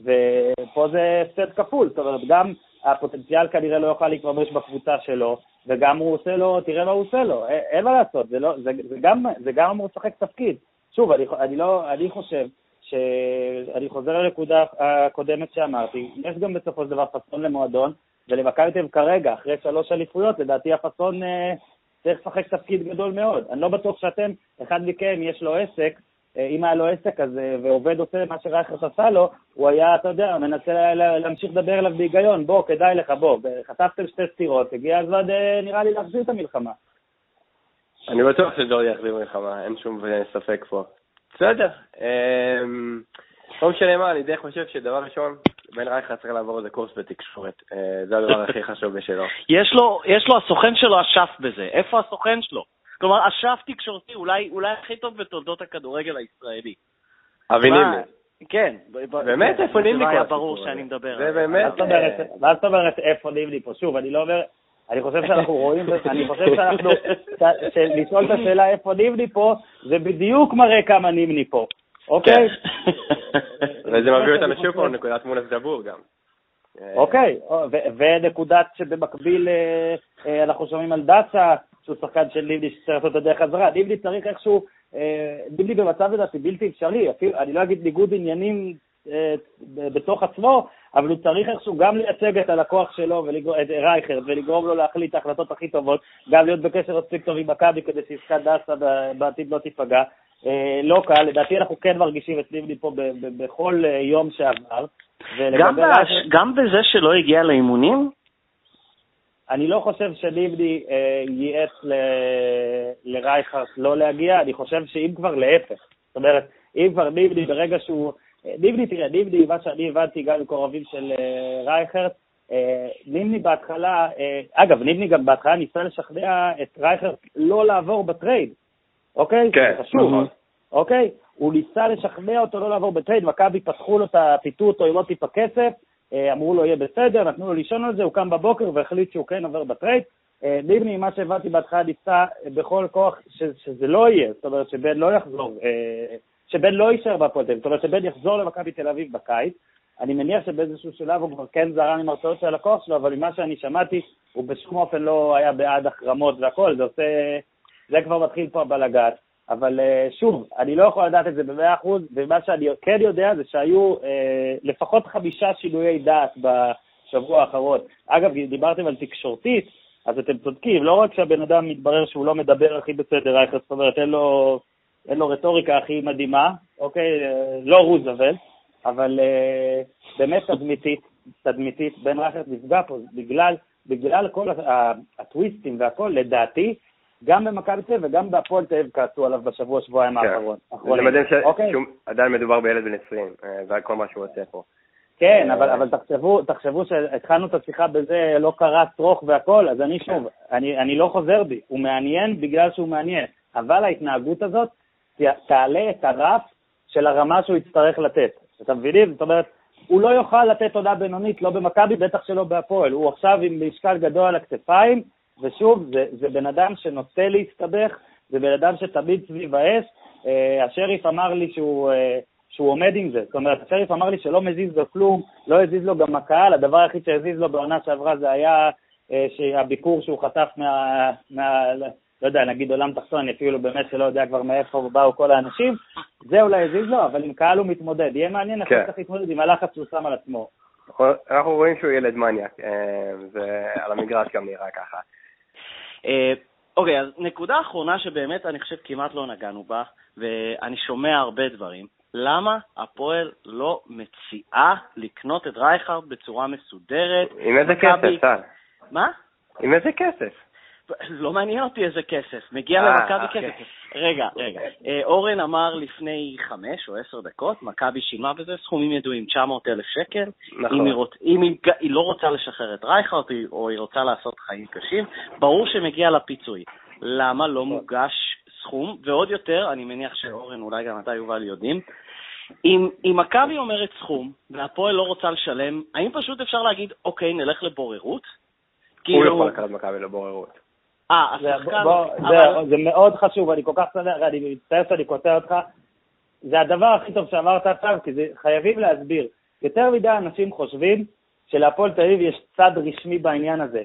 ופה זה הפסד כפול, זאת אומרת, גם הפוטנציאל כנראה לא יוכל להתממש בקבוצה שלו, וגם הוא עושה לו, תראה מה הוא עושה לו, אין מה לעשות, זה, לא, זה, זה, גם, זה גם אמור לשחק תפקיד. שוב, אני, אני, לא, אני חושב שאני חוזר לנקודה הקודמת שאמרתי, יש גם בסופו של דבר פאסון למועדון, ולמכבי תל כרגע, אחרי שלוש אליפויות, לדעתי הפאסון אה, צריך לשחק תפקיד גדול מאוד. אני לא בטוח שאתם, אחד מכם יש לו עסק אה, אם היה לו עסק כזה ועובד עושה מה שרייכרט עשה לו, הוא היה, אתה יודע, מנסה להמשיך לדבר אליו בהיגיון, בוא, כדאי לך, בוא, חטפתם שתי סטירות, הגיע הזמן, נראה לי, להחזיר את המלחמה. אני בטוח שג'ורדי יחזיר מלחמה, אין שום ספק פה. בסדר. אמ, לא משנה מה, אני די חושב שדבר ראשון, בן רייכה צריך לעבור איזה קורס בתקשורת. אה, זה הדבר הכי חשוב בשבילו. יש לו, יש לו, הסוכן שלו אשף בזה. איפה הסוכן שלו? כלומר, אשף תקשורתי, אולי, אולי הכי טוב בתולדות הכדורגל הישראלי. אבי נימני. כן. באמת, איפה נימני פה? זה היה ברור שאני מדבר. זה באמת... מה זאת אומרת איפה נימני פה? שוב, אני לא אומר... אני חושב שאנחנו רואים, אני חושב שאנחנו, לשאול את השאלה איפה נימני פה, זה בדיוק מראה כמה נימני פה, אוקיי? וזה מביא אותנו שוב פה לנקודת מונס דבור גם. אוקיי, ונקודת שבמקביל אה, אה, אנחנו שומעים על דסה, שהוא שחקן של ליבלי שצריך לעשות את הדרך חזרה. ליבלי צריך איכשהו, אה, במצב לדעתי בלתי אפשרי, אני לא אגיד ניגוד עניינים בתוך עצמו, אבל הוא צריך איכשהו גם לייצג את הלקוח שלו, את רייכרד, ולגרום לו להחליט את ההחלטות הכי טובות, גם להיות בקשר מספיק טוב עם מכבי כדי שעסקת דסה בעתיד לא תיפגע. אה, לא קל, לדעתי אנחנו כן מרגישים את ליבלי פה בכל אה, יום שעבר. גם, בש... גם בזה שלא הגיע לאימונים? אני לא חושב שליבלי אה, ייעץ ל... לרייכרט לא להגיע, אני חושב שאם כבר להפך. זאת אומרת, אם כבר ליבלי ברגע שהוא... אה, תראה, ליבלי, מה שאני הבנתי גם מקורבים של אה, רייכרט, אה, נימני בהתחלה, אגב, נימני גם בהתחלה ניסה לשכנע את רייכרט לא לעבור ב trade. אוקיי? כן, חשוב. אוקיי? הוא ניסה לשכנע אותו לא לעבור ב trade, מכבי פתחו לו את ה... פיתו אותו עם עוד טיפה כסף, אמרו לו יהיה בסדר, נתנו לו לישון על זה, הוא קם בבוקר והחליט שהוא כן עובר ב trade. ליבני, מה שהבנתי בהתחלה, ניסה בכל כוח ש, שזה לא יהיה, זאת אומרת שבן לא יחזור, אה, שבן לא יישאר בהפועל תל אביב, זאת אומרת שבן יחזור למכבי תל אביב בקיץ. אני מניח שבאיזשהו שלב הוא כבר כן זרם עם הרצאות של הלקוח שלו, אבל ממה שאני שמעתי, הוא בשום אופן לא היה בעד החרמות והכל, זה עושה... זה כבר מתחיל פה הבלגן. אבל uh, שוב, אני לא יכול לדעת את זה במאה אחוז, ומה שאני כן יודע זה שהיו uh, לפחות חמישה שינויי דעת בשבוע האחרון. אגב, דיברתם על תקשורתית, אז אתם צודקים, לא רק שהבן אדם מתברר שהוא לא מדבר הכי בסדר, רייכר, זאת אומרת, אין לו, אין לו רטוריקה הכי מדהימה, אוקיי? Uh, לא רוזוולט, אבל uh, באמת תדמיתית, תדמיתית, בן רייכר נפגע פה בגלל, בגלל כל הטוויסטים והכל, לדעתי, גם במכבי תל אביב וגם בהפועל תל אביב כעסו עליו בשבוע, שבועיים כן. האחרון. זה מדהים שעדיין מדובר בילד בן 20, אה, זה כל מה שהוא עושה פה. כן, אבל, אבל תחשבו, תחשבו שהתחלנו את השיחה בזה, לא קרה צרוך והכל, אז אני שוב, אני, אני לא חוזר בי, הוא מעניין בגלל שהוא מעניין, אבל ההתנהגות הזאת תעלה את הרף של הרמה שהוא יצטרך לתת. אתם מבינים? זאת אומרת, הוא לא יוכל לתת הודעה בינונית, לא במכבי, בטח שלא בהפועל. הוא עכשיו עם משקל גדול על הכתפיים, ושוב, זה, זה בן אדם שנוטה להסתבך, זה בן אדם שתמיד סביב האש. אה, השריף אמר לי שהוא, אה, שהוא עומד עם זה. זאת אומרת, השריף אמר לי שלא מזיז לו כלום, לא הזיז לו גם הקהל, הדבר היחיד שהזיז לו בעונה שעברה זה היה אה, הביקור שהוא חטף מה... מה לא יודע, נגיד עולם תחתון, אני אפילו באמת שלא יודע כבר מאיפה באו כל האנשים, זה אולי הזיז לו, אבל עם קהל הוא מתמודד. יהיה מעניין איך הוא צריך להתמודד עם הלחץ שהוא שם על עצמו. אנחנו רואים שהוא ילד מניאק, ועל המגרש גם נראה ככה. אה, אוקיי, אז נקודה אחרונה שבאמת אני חושב כמעט לא נגענו בה, ואני שומע הרבה דברים, למה הפועל לא מציעה לקנות את רייכרד בצורה מסודרת? עם איזה כסף, טל? מה? עם איזה כסף? לא מעניין אותי איזה כסף, מגיע אה, למכבי אוקיי. כסף. רגע, רגע. אה, אורן אמר לפני חמש או עשר דקות, מכבי שילמה בזה סכומים ידועים, 900 אלף שקל. נכון. אם, היא, רוצ... אם היא, היא לא רוצה לשחרר את רייכרד או היא רוצה לעשות חיים קשים, ברור שמגיע לה פיצוי. למה לא מוגש סכום? ועוד יותר, אני מניח שאורן, אולי גם אתה, יובל, יודעים, אם, אם מכבי אומרת סכום והפועל לא רוצה לשלם, האם פשוט אפשר להגיד, אוקיי, נלך לבוררות? הוא כאילו... יכול לקחת מכבי לבוררות. אה, השחקן... זה מאוד חשוב, אני כל כך שמח, אני מצטער שאני קוטע אותך. זה הדבר הכי טוב שאמרת עכשיו, כי זה, חייבים להסביר. יותר מדי אנשים חושבים שלהפועל תל אביב יש צד רשמי בעניין הזה.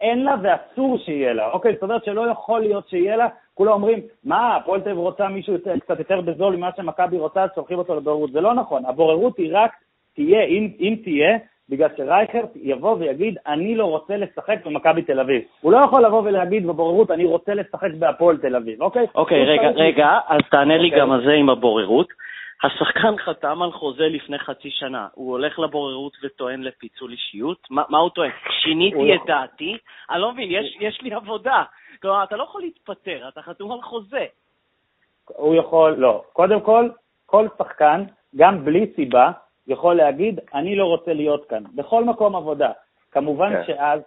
אין לה ואסור שיהיה לה, אוקיי? זאת אומרת שלא יכול להיות שיהיה לה, כולם אומרים, מה, הפועל תל אביב רוצה מישהו יותר, קצת יותר בזול ממה שמכבי רוצה, אז שולחים אותו לבוררות. זה לא נכון, הבוררות היא רק תהיה, אם, אם תהיה, בגלל שרייכרט יבוא ויגיד, אני לא רוצה לשחק במכבי תל אביב. הוא לא יכול לבוא ולהגיד בבוררות, אני רוצה לשחק בהפועל תל אביב, אוקיי? אוקיי, רגע, רגע, אז תענה לי אוקיי. גם על זה עם הבוררות. השחקן חתם על חוזה לפני חצי שנה, הוא הולך לבוררות וטוען לפיצול אישיות? מה, מה הוא טוען? שיניתי את דעתי? אני לא מבין, יש, יש לי עבודה. כלומר, אתה לא יכול להתפטר, אתה חתום על חוזה. הוא יכול, לא. קודם כל, כל שחקן, גם בלי סיבה, יכול להגיד, אני לא רוצה להיות כאן, בכל מקום עבודה. כמובן. כן. שאז,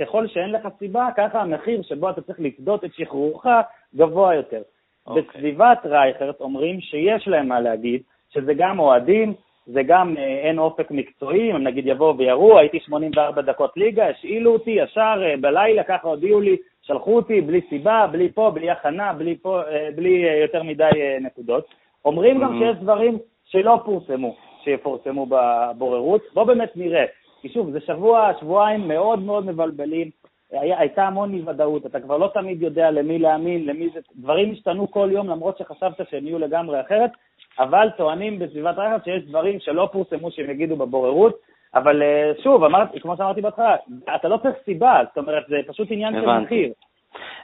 ככל שאין לך סיבה, ככה המחיר שבו אתה צריך לפדות את שחרורך גבוה יותר. אוקיי. בסביבת רייכרט אומרים שיש להם מה להגיד, שזה גם אוהדים, זה גם אה, אין אופק מקצועי, הם נגיד יבואו ויראו, הייתי 84 דקות ליגה, השאילו אותי ישר אה, בלילה, ככה הודיעו לי, שלחו אותי בלי סיבה, בלי פה, בלי הכנה, בלי, פה, אה, בלי יותר מדי נקודות. אומרים mm-hmm. גם שיש דברים שלא פורסמו, שיפורסמו בבוררות. בואו באמת נראה. כי שוב, זה שבוע, שבועיים מאוד מאוד מבלבלים. היה, הייתה המון אי ודאות, אתה כבר לא תמיד יודע למי להאמין, למי זה... דברים השתנו כל יום למרות שחשבת שהם יהיו לגמרי אחרת, אבל טוענים בסביבת רכב שיש דברים שלא פורסמו שהם יגידו בבוררות, אבל אה, שוב, אמרתי, כמו שאמרתי בהתחלה, אתה לא צריך סיבה, זאת אומרת, זה פשוט עניין של מחיר.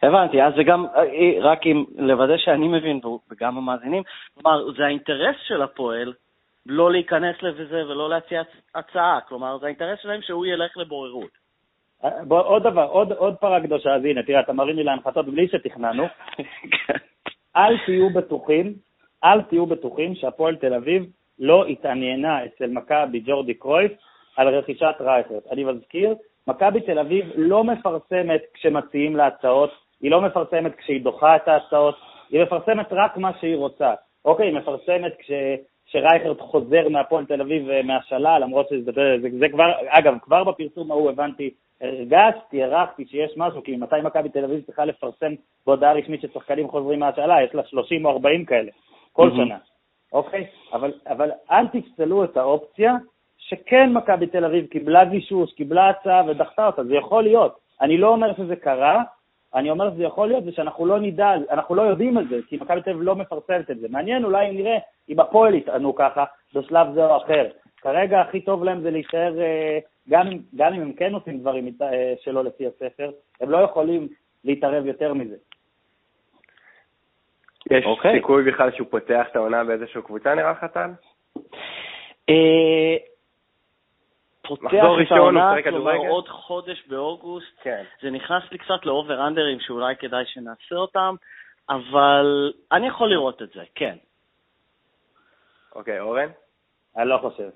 הבנתי, אז זה גם, אה, רק אם לוודא שאני מבין, וגם המאזינים, כלומר, זה האינטרס של הפועל לא להיכנס לזה ולא להציע הצעה, כלומר, זה האינטרס שלהם שהוא ילך לבוררות. בוא, עוד דבר, עוד, עוד פרה קדושה, אז הנה, תראה, אתה מרים לי להנחתות בלי שתכננו. אל תהיו בטוחים, אל תהיו בטוחים שהפועל תל אביב לא התעניינה אצל מכבי ג'ורדי קרויף על רכישת רייכרד. אני מזכיר, מכבי תל אביב לא מפרסמת כשמציעים לה הצעות, היא לא מפרסמת כשהיא דוחה את ההצעות, היא מפרסמת רק מה שהיא רוצה. אוקיי, היא מפרסמת כש... שרייכרד חוזר מהפועל תל אביב אה, מהשאלה, למרות שזה זה, זה, זה כבר, אגב, כבר בפרסום ההוא הבנתי, הרגשתי, הערכתי שיש משהו, כי מתי מכבי תל אביב צריכה לפרסם בהודעה רשמית ששחקנים חוזרים מהשאלה, יש לה 30 או 40 כאלה, כל mm-hmm. שנה, אוקיי? אבל, אבל אל תפסלו את האופציה שכן מכבי תל אביב קיבלה גישוש, קיבלה הצעה ודחתה אותה, זה יכול להיות. אני לא אומר שזה קרה, אני אומר שזה יכול להיות ושאנחנו לא נדע, אנחנו לא יודעים על זה, כי מכבי תל אביב לא מפרסמת את זה. מעניין אולי אם נראה אם הפועל יטענו ככה בשלב זה או אחר. כרגע הכי טוב להם זה להישאר, אה, גם, גם אם הם כן עושים דברים אה, שלא לפי הספר, הם לא יכולים להתערב יותר מזה. יש okay. אוקיי. סיכוי בכלל שהוא פותח את העונה באיזושהי קבוצה, נראה לך, טל? אה, פותח את העונה, כלומר עוד חודש באוגוסט, כן. זה נכנס לי קצת לאובר-אנדרים שאולי כדאי שנעשה אותם, אבל אני יכול לראות את זה, כן. אוקיי, אורן? אני לא חושב.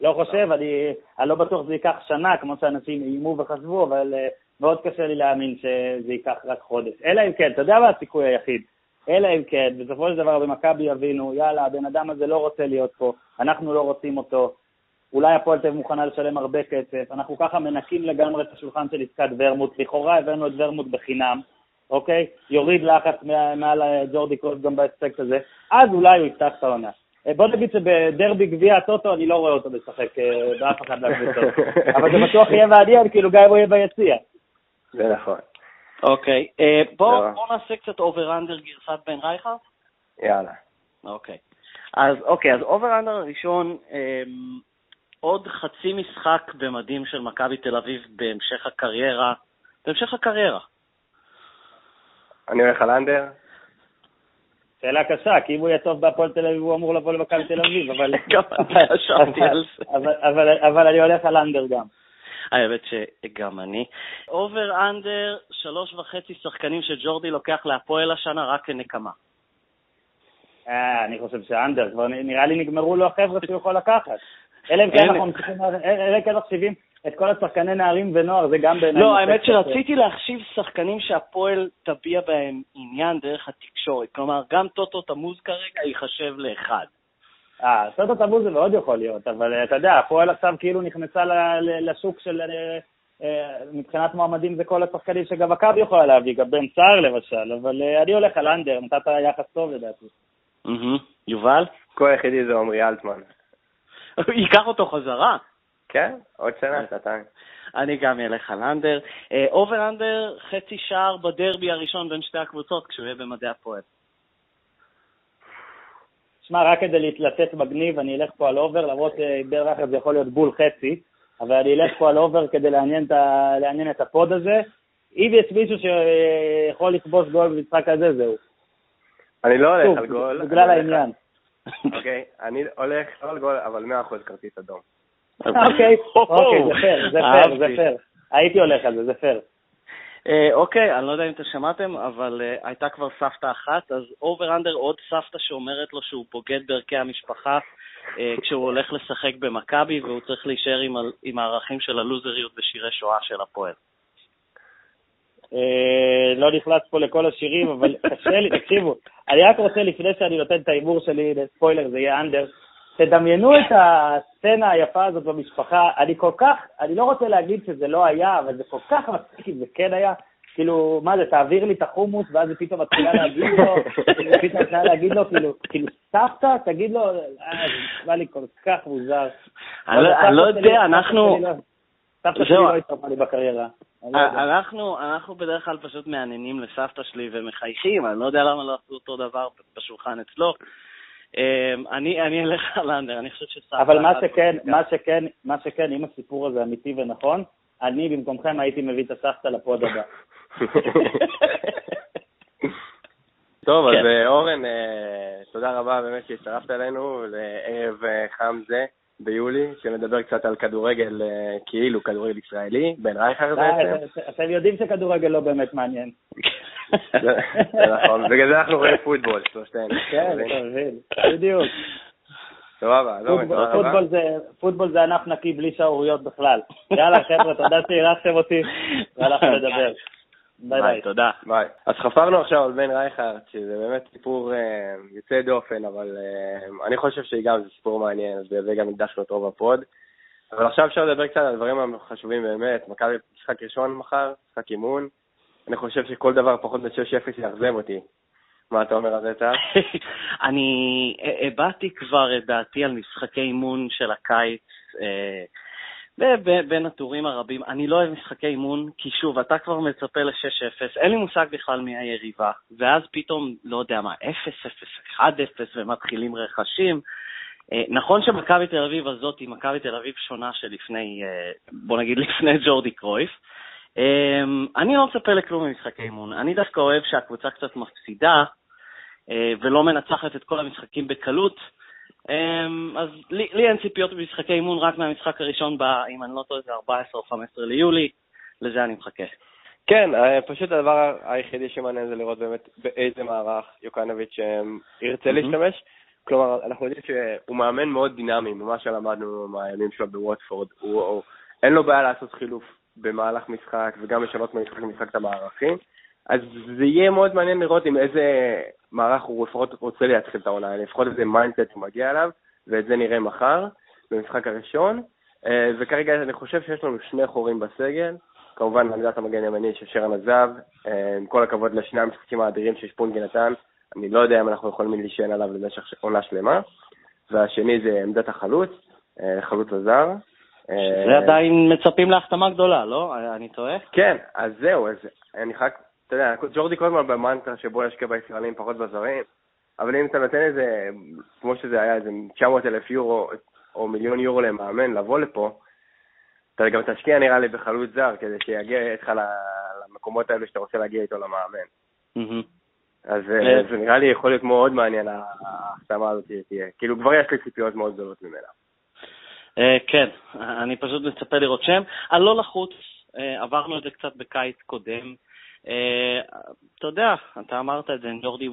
לא חושב, אני, אני לא בטוח שזה ייקח שנה, כמו שאנשים איימו וחשבו, אבל uh, מאוד קשה לי להאמין שזה ייקח רק חודש. אלא אם כן, אתה יודע מה הסיכוי היחיד? אלא אם כן, בסופו של דבר במכבי יבינו, יאללה, הבן אדם הזה לא רוצה להיות פה, אנחנו לא רוצים אותו, אולי הפועל תל אביב מוכנה לשלם הרבה כסף, אנחנו ככה מנקים לגמרי את השולחן של עסקת ורמוט, לכאורה הבאנו את ורמוט בחינם, אוקיי? יוריד לחץ מעל ג'ורדי קרויף גם באספקט הזה, אז אולי הוא יפתח את העונה. אה, בוא נגיד שבדרבי גביע הטוטו אני לא רואה אותו משחק אה, באף אחד מהקבוצות, אבל זה בטוח יהיה מעניין, כאילו גם אם הוא יהיה ביציע. זה נכון. אוקיי, אה, בואו נעשה קצת over-under גרסת בן רייכרד. יאללה. אוקיי. אז אוקיי, אז over-under הראשון, עוד חצי משחק במדים של מכבי תל אביב בהמשך הקריירה, בהמשך הקריירה. אני הולך על under. שאלה קשה, כי אם הוא יהיה טוב בהפועל תל אביב, הוא אמור לבוא למכבי תל אביב, אבל... אבל אני הולך על under גם. האמת שגם אני. אובר אנדר, שלוש וחצי שחקנים שג'ורדי לוקח להפועל השנה רק כנקמה. אה, אני חושב שאנדר, כבר נראה לי נגמרו לו החבר'ה שהוא יכול לקחת. אלא אם כן אנחנו צריכים, אלא אם כן מחשיבים את כל השחקני נערים ונוער, זה גם בעיניי... לא, האמת שרציתי להחשיב שחקנים שהפועל תביע בהם עניין דרך התקשורת. כלומר, גם טוטו תמוז כרגע ייחשב לאחד. אה, טוטו תמוז זה מאוד יכול להיות, אבל אתה יודע, הפועל עכשיו כאילו נכנסה לשוק של... אה, אה, מבחינת מועמדים זה כל השחקנים שגם מכבי יכולה להביא, גם בן סער למשל, אבל אה, אני הולך על אנדר, נתת יחס טוב לדעתי. יובל? כל היחידי זה עמרי אלטמן. ייקח אותו חזרה. כן, עוד שנה, שנתיים. אני גם אלך על under. over under, חצי שער בדרבי הראשון בין שתי הקבוצות כשהוא יהיה במדי הפועל. שמע, רק כדי לתת מגניב, אני אלך פה על over, למרות שבר לחץ זה יכול להיות בול חצי, אבל אני אלך פה על over כדי לעניין את, ה, לעניין את ה pod הזה. אם יש מישהו שיכול לכבוש גול במשחק הזה, זהו. אני לא הולך על גול. בגלל העניין. אוקיי, אני הולך לא על גול, אבל 100% כרטיס אדום. אוקיי, אוקיי, זה פייר, זה פייר, זה פייר. הייתי הולך על זה, זה פייר. אה, אוקיי, אני לא יודע אם אתם שמעתם, אבל אה, הייתה כבר סבתא אחת, אז over under עוד סבתא שאומרת לו שהוא בוגד בערכי המשפחה אה, כשהוא הולך לשחק במכבי והוא צריך להישאר עם, הערכים של הלוזריות ושירי שואה של הפועל. Uh, לא נכנס פה לכל השירים, אבל קשה לי, תקשיבו, אני רק רוצה לפני שאני נותן את ההימור שלי, ספוילר, זה יהיה אנדר, תדמיינו את הסצנה היפה הזאת במשפחה, אני כל כך, אני לא רוצה להגיד שזה לא היה, אבל זה כל כך מצחיק אם זה כן היה, כאילו, מה זה, תעביר לי את החומוס, ואז היא פתאום מתחילה להגיד לו, פתאום מתחילה להגיד לו, כאילו, כאילו, סבתא, תגיד לו, אה, זה נשמע לי כל כך מוזר. אני לא יודע, אנחנו... סבתא שלי לא התרפה לי בקריירה. אנחנו, אנחנו בדרך כלל פשוט מעניינים לסבתא שלי ומחייכים, אני לא יודע למה לא עשו אותו דבר בשולחן אצלו. אמ, אני, אני אלך על אנדר, אני חושב שסבתא... אבל מה שכן, מה שכן, מה שכן, אם הסיפור הזה אמיתי ונכון, אני במקומכם הייתי מביא את הסבתא לפוד הבא. טוב, אז כן. אה, אורן, אה, תודה רבה באמת שהצטרפת אלינו לערב אה, חם זה ביולי, שנדבר קצת על כדורגל, כאילו כדורגל ישראלי, בן רייכר בעצם. אתם יודעים שכדורגל לא באמת מעניין. זה נכון, בגלל זה אנחנו רואים פוטבול, שלושתנו. כן, בדיוק. סבבה, לא, רבה. פוטבול זה ענף נקי בלי שערוריות בכלל. יאללה, חבר'ה, תודה שאירחתם אותי, והלכנו לדבר. bye bye. תודה. ביי. אז חפרנו עכשיו על בן רייכרד, שזה באמת סיפור אה, יוצא דופן, אבל אה, אני חושב שגם זה סיפור מעניין, אז בזה גם הקדשנו את רוב ה pod. אבל עכשיו אפשר לדבר קצת על הדברים החשובים באמת. מכבי משחק ראשון מחר, משחק אימון. אני חושב שכל דבר פחות מ-6-0 יאכזב אותי. מה אתה אומר על זה, טל? אני הבעתי כבר את דעתי על משחקי אימון של הקיץ. אה, בין הטורים הרבים, אני לא אוהב משחקי אימון, כי שוב, אתה כבר מצפה ל-6-0, אין לי מושג בכלל מי היריבה, ואז פתאום, לא יודע מה, 0-0, 1-0, ומתחילים רכשים. אה, נכון שמכבי תל אביב הזאת היא מכבי תל אביב שונה שלפני, אה, בוא נגיד לפני ג'ורדי קרויף. אמ, אני לא מצפה לכלום ממשחקי אימון. אני דווקא אוהב שהקבוצה קצת מפסידה אה, ולא מנצחת את כל המשחקים בקלות. אמ, אז לי, לי אין ציפיות במשחקי אימון רק מהמשחק הראשון, בה, אם אני לא טועה, זה 14 או 15 ליולי, לזה אני מחכה. כן, אה, פשוט הדבר היחידי שמעניין זה לראות באמת באיזה מערך יוקנוביץ' אה, ירצה להשתמש. כלומר, אנחנו יודעים שהוא מאמן מאוד דינמי, ממה שלמדנו מהימים שלו בווטפורד. הוא, הוא, אין לו בעיה לעשות חילוף במהלך משחק וגם לשנות ממשחק למשחק את המערכים. אז זה יהיה מאוד מעניין לראות עם איזה מערך הוא לפחות רוצה להתחיל את העונה, לפחות איזה mindset הוא מגיע אליו, ואת זה נראה מחר במשחק הראשון. אה, וכרגע אני חושב שיש לנו שני חורים בסגל, כמובן עמדת המגן הימני של שרן עזב, אה, עם כל הכבוד לשני המשחקים האדירים ששפונגי נתן, אני לא יודע אם אנחנו יכולים להישען עליו למשך עונה שלמה. והשני זה עמדת החלוץ, אה, חלוץ הזר. שזה עדיין מצפים להחתמה גדולה, לא? אני טועה? כן, אז זהו, אז אני רק אתה יודע, ג'ורדי כל הזמן במנטרה שבו ישקיע בישראלים פחות בזרים, אבל אם אתה נותן איזה, כמו שזה היה, איזה 900 אלף יורו או מיליון יורו למאמן לבוא לפה, אתה גם תשקיע נראה לי בחלוץ זר כדי שיגיע איתך למקומות האלו שאתה רוצה להגיע איתו למאמן. אז אה, זה נראה לי יכול להיות מאוד מעניין ההחתמה הזאת תהיה. כאילו כבר יש לי ציפיות מאוד גדולות ממנה. אה, כן, אני פשוט מצפה לראות שם. אני לא לחוץ, אה, עברנו את זה קצת בקיץ קודם. אה, אתה יודע, אתה אמרת את זה, ג'ורדי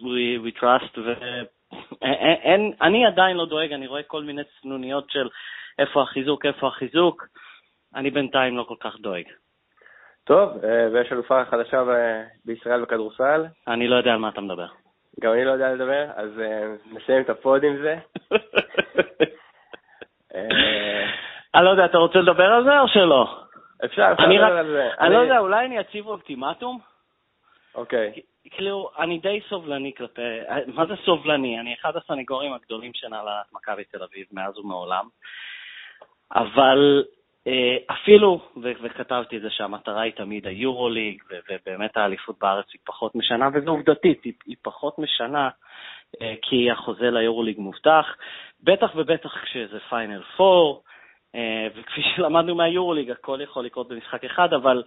we trust, ואני עדיין לא דואג, אני רואה כל מיני צנוניות של איפה החיזוק, איפה החיזוק, אני בינתיים לא כל כך דואג. טוב, אה, ויש אלופה חדשה בישראל בכדורסל. אני לא יודע על מה אתה מדבר. גם אני לא יודע לדבר, אז אה, נסיים את הפוד עם זה. אני לא יודע, אתה רוצה לדבר על זה או שלא? אפשר, אפשר לדבר על זה. אני לא יודע, אולי אני אציב אופטימטום? אוקיי. כאילו, אני די סובלני כלפי, מה זה סובלני? אני אחד הסנגורים הגדולים של הנהלת מכבי תל אביב מאז ומעולם, אבל אה, אפילו, וכתבתי את זה שהמטרה היא תמיד היורוליג, ובאמת האליפות בארץ היא פחות משנה, וזה עובדתית, היא פחות משנה, אה, כי החוזה ליורוליג מובטח, בטח ובטח כשזה פיינל פור, אה, וכפי שלמדנו מהיורוליג, הכל יכול לקרות במשחק אחד, אבל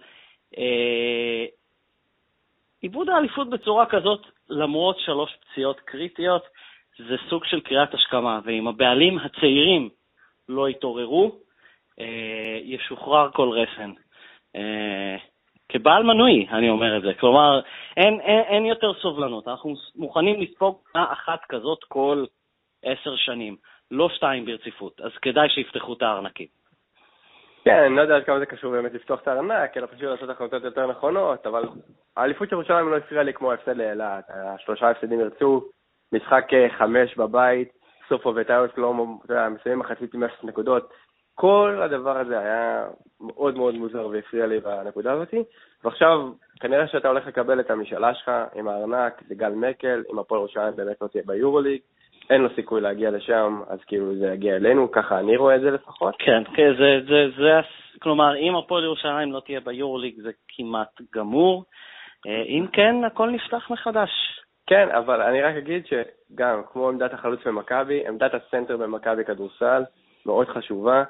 אה, עיבוד האליפות בצורה כזאת, למרות שלוש פציעות קריטיות, זה סוג של קריאת השכמה, ואם הבעלים הצעירים לא יתעוררו, אה, ישוחרר כל רסן. אה, כבעל מנוי, אני אומר את זה. כלומר, אין, אין, אין יותר סובלנות. אנחנו מוכנים לספוג עונה אחת כזאת כל עשר שנים, לא שתיים ברציפות. אז כדאי שיפתחו את הארנקים. כן, אני לא יודע עד כמה זה קשור באמת לפתוח את הארנק, אלא פשוט לעשות החלטות יותר נכונות, אבל האליפות של ירושלים לא הפריעה לי כמו ההפסד לאילת. השלושה הפסדים ירצו, משחק אה, חמש בבית, סופו וטיוס לא, מסיימים מחצית עם אפס נקודות. כל הדבר הזה היה מאוד מאוד מוזר והפריע לי בנקודה הזאת, ועכשיו כנראה שאתה הולך לקבל את המשאלה שלך עם הארנק, זה גל מקל, אם הפועל ירושלים באמת לא תהיה ביורוליג, אין לו סיכוי להגיע לשם, אז כאילו זה יגיע אלינו, ככה אני רואה את זה לפחות. כן, כן, זה, זה, זה, כלומר, אם הפועל ירושלים לא תהיה ביורוליג זה כמעט גמור, אה, אם כן, הכל נפתח מחדש. כן, אבל אני רק אגיד שגם, כמו עמדת החלוץ במכבי, עמדת הסנטר במכבי כדורסל מאוד חשובה.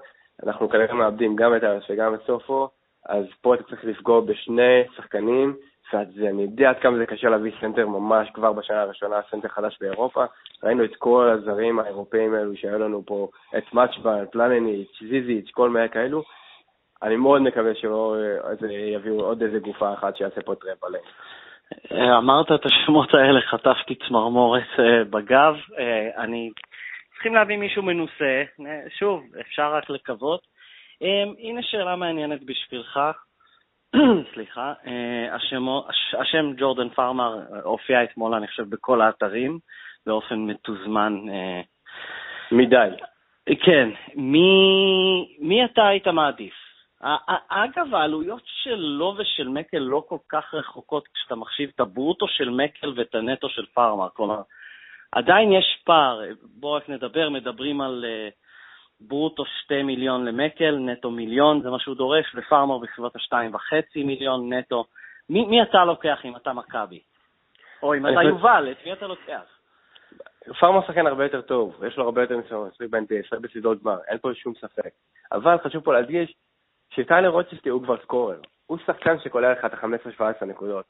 אנחנו כנראה מאבדים גם את אלכס וגם את סופו, אז פה אתה צריך לפגוע בשני שחקנים ואני יודע עד כמה זה קשה להביא סנטר ממש כבר בשנה הראשונה, סנטר חדש באירופה. ראינו את כל הזרים האירופאים האלו שהיו לנו פה, את מאצ'בן, פלניניץ', ז'יז'יץ', כל מיני כאלו. אני מאוד מקווה שלא יביאו עוד איזה גופה אחת שיעשה פה trap עליהם. אמרת את השמות האלה, חטפתי צמרמורת אה, בגב. אה, אני... צריכים להביא מישהו מנוסה, אה, שוב, אפשר רק לקוות. הנה שאלה מעניינת בשבילך. סליחה, אה, השמו, השם ג'ורדן פארמר אה, הופיע אתמול, אני חושב, בכל האתרים, באופן מתוזמן. אה. מדי. כן, מי, מי אתה היית מעדיף? אגב, העלויות שלו ושל מקל לא כל כך רחוקות כשאתה מחשיב את הברוטו של מקל ואת הנטו של פארמר. כלומר, עדיין יש פער. בואו רק נדבר, מדברים על uh, ברוטו 2 מיליון למקל, נטו מיליון, זה מה שהוא דורש, ופארמר בסביבות ה-2.5 מיליון נטו. מי, מי אתה לוקח אם אתה מכבי? או אם אתה יובל, את מי אתה לוקח? פארמר שחקן הרבה יותר טוב, יש לו הרבה יותר ניסיון, יש ב-NBA, בסביבות גמר, אין פה שום ספק. אבל חשוב פה להדגיש שטיילר רוצ'סטי הוא כבר סקורר. הוא שחקן שכולל לך את ה-15-17 נקודות.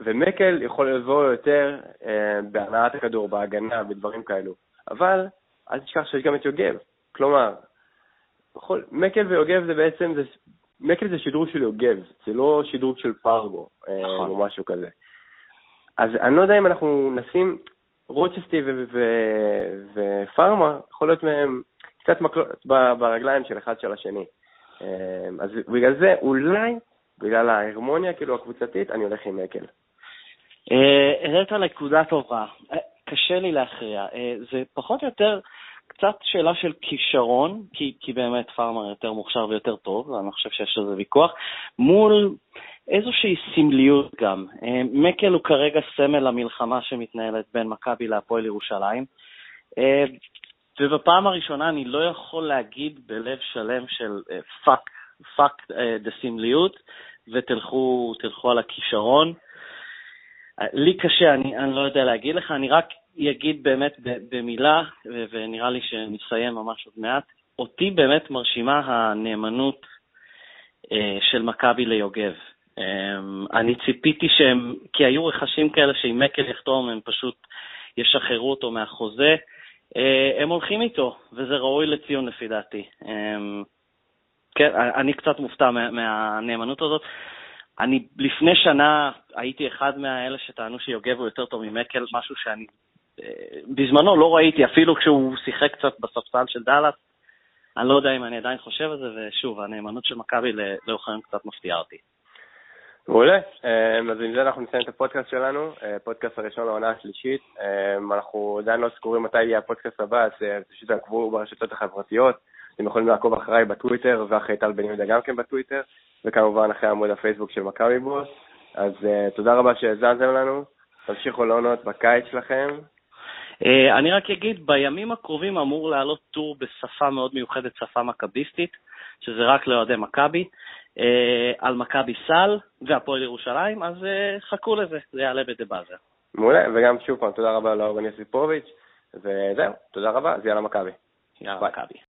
ומקל יכול לבוא יותר אה, בהנעת הכדור, בהגנה, בדברים כאלו. אבל אל תשכח שיש גם את יוגב. כלומר, בכל, מקל ויוגב זה בעצם, זה, מקל זה שדרוג של יוגב, זה לא שדרוג של פרגו, אה, נכון. או משהו כזה. אז אני לא יודע אם אנחנו נשים רוצ'סטי ופארמה, יכול להיות מהם קצת מקלות ברגליים של אחד של השני. אה, אז בגלל זה, אולי, בגלל ההרמוניה כאילו הקבוצתית, אני הולך עם מקל. אה, העלית נקודה טובה. קשה לי להכריע. זה פחות או יותר קצת שאלה של כישרון, כי, כי באמת פארמר יותר מוכשר ויותר טוב, ואני חושב שיש לזה ויכוח, מול איזושהי סמליות גם. אה, מקל הוא כרגע סמל למלחמה שמתנהלת בין מכבי להפועל ירושלים, אה, ובפעם הראשונה אני לא יכול להגיד בלב שלם של fuck, fuck the סמליות, ותלכו על הכישרון. אה, לי קשה, אני, אני לא יודע להגיד לך, אני רק אגיד באמת במילה, ונראה לי שנסיים ממש עוד מעט, אותי באמת מרשימה הנאמנות אה, של מכבי ליוגב. אה, אני ציפיתי שהם, כי היו רכשים כאלה שאם מקל יחתום הם פשוט ישחררו אותו מהחוזה, הם הולכים איתו, וזה ראוי לציון לפי דעתי. כן, אני קצת מופתע מהנאמנות הזאת. אני לפני שנה הייתי אחד מהאלה שטענו שיוגב הוא יותר טוב ממקל, משהו שאני אה, בזמנו לא ראיתי, אפילו כשהוא שיחק קצת בספסל של דאלאס. אני לא יודע אם אני עדיין חושב על זה, ושוב, הנאמנות של מכבי לאורך היום קצת מפתיעה אותי. מעולה. אה, אז עם זה אנחנו נסיים את הפודקאסט שלנו, אה, פודקאסט הראשון לעונה השלישית. אנחנו עדיין לא סגורים מתי יהיה הפודקאסט הבא, אז פשוט תעקבו ברשתות החברתיות. אתם יכולים לעקוב אחריי בטוויטר, ואחרי טל בן יהודה גם כן בטוויטר. וכמובן אחרי עמוד הפייסבוק של מכבי בוס. אז uh, תודה רבה שהאזנתם לנו, תמשיכו לעונות בקיץ שלכם. Uh, אני רק אגיד, בימים הקרובים אמור לעלות טור בשפה מאוד מיוחדת, שפה מכביסטית, שזה רק לאוהדי מכבי, uh, על מכבי סל והפועל ירושלים, אז uh, חכו לזה, זה יעלה בדה באזר. מעולה, וגם שוב פעם, תודה רבה לאורן יוסיפוביץ', וזהו, תודה רבה, אז יאללה מכבי. יאללה מכבי.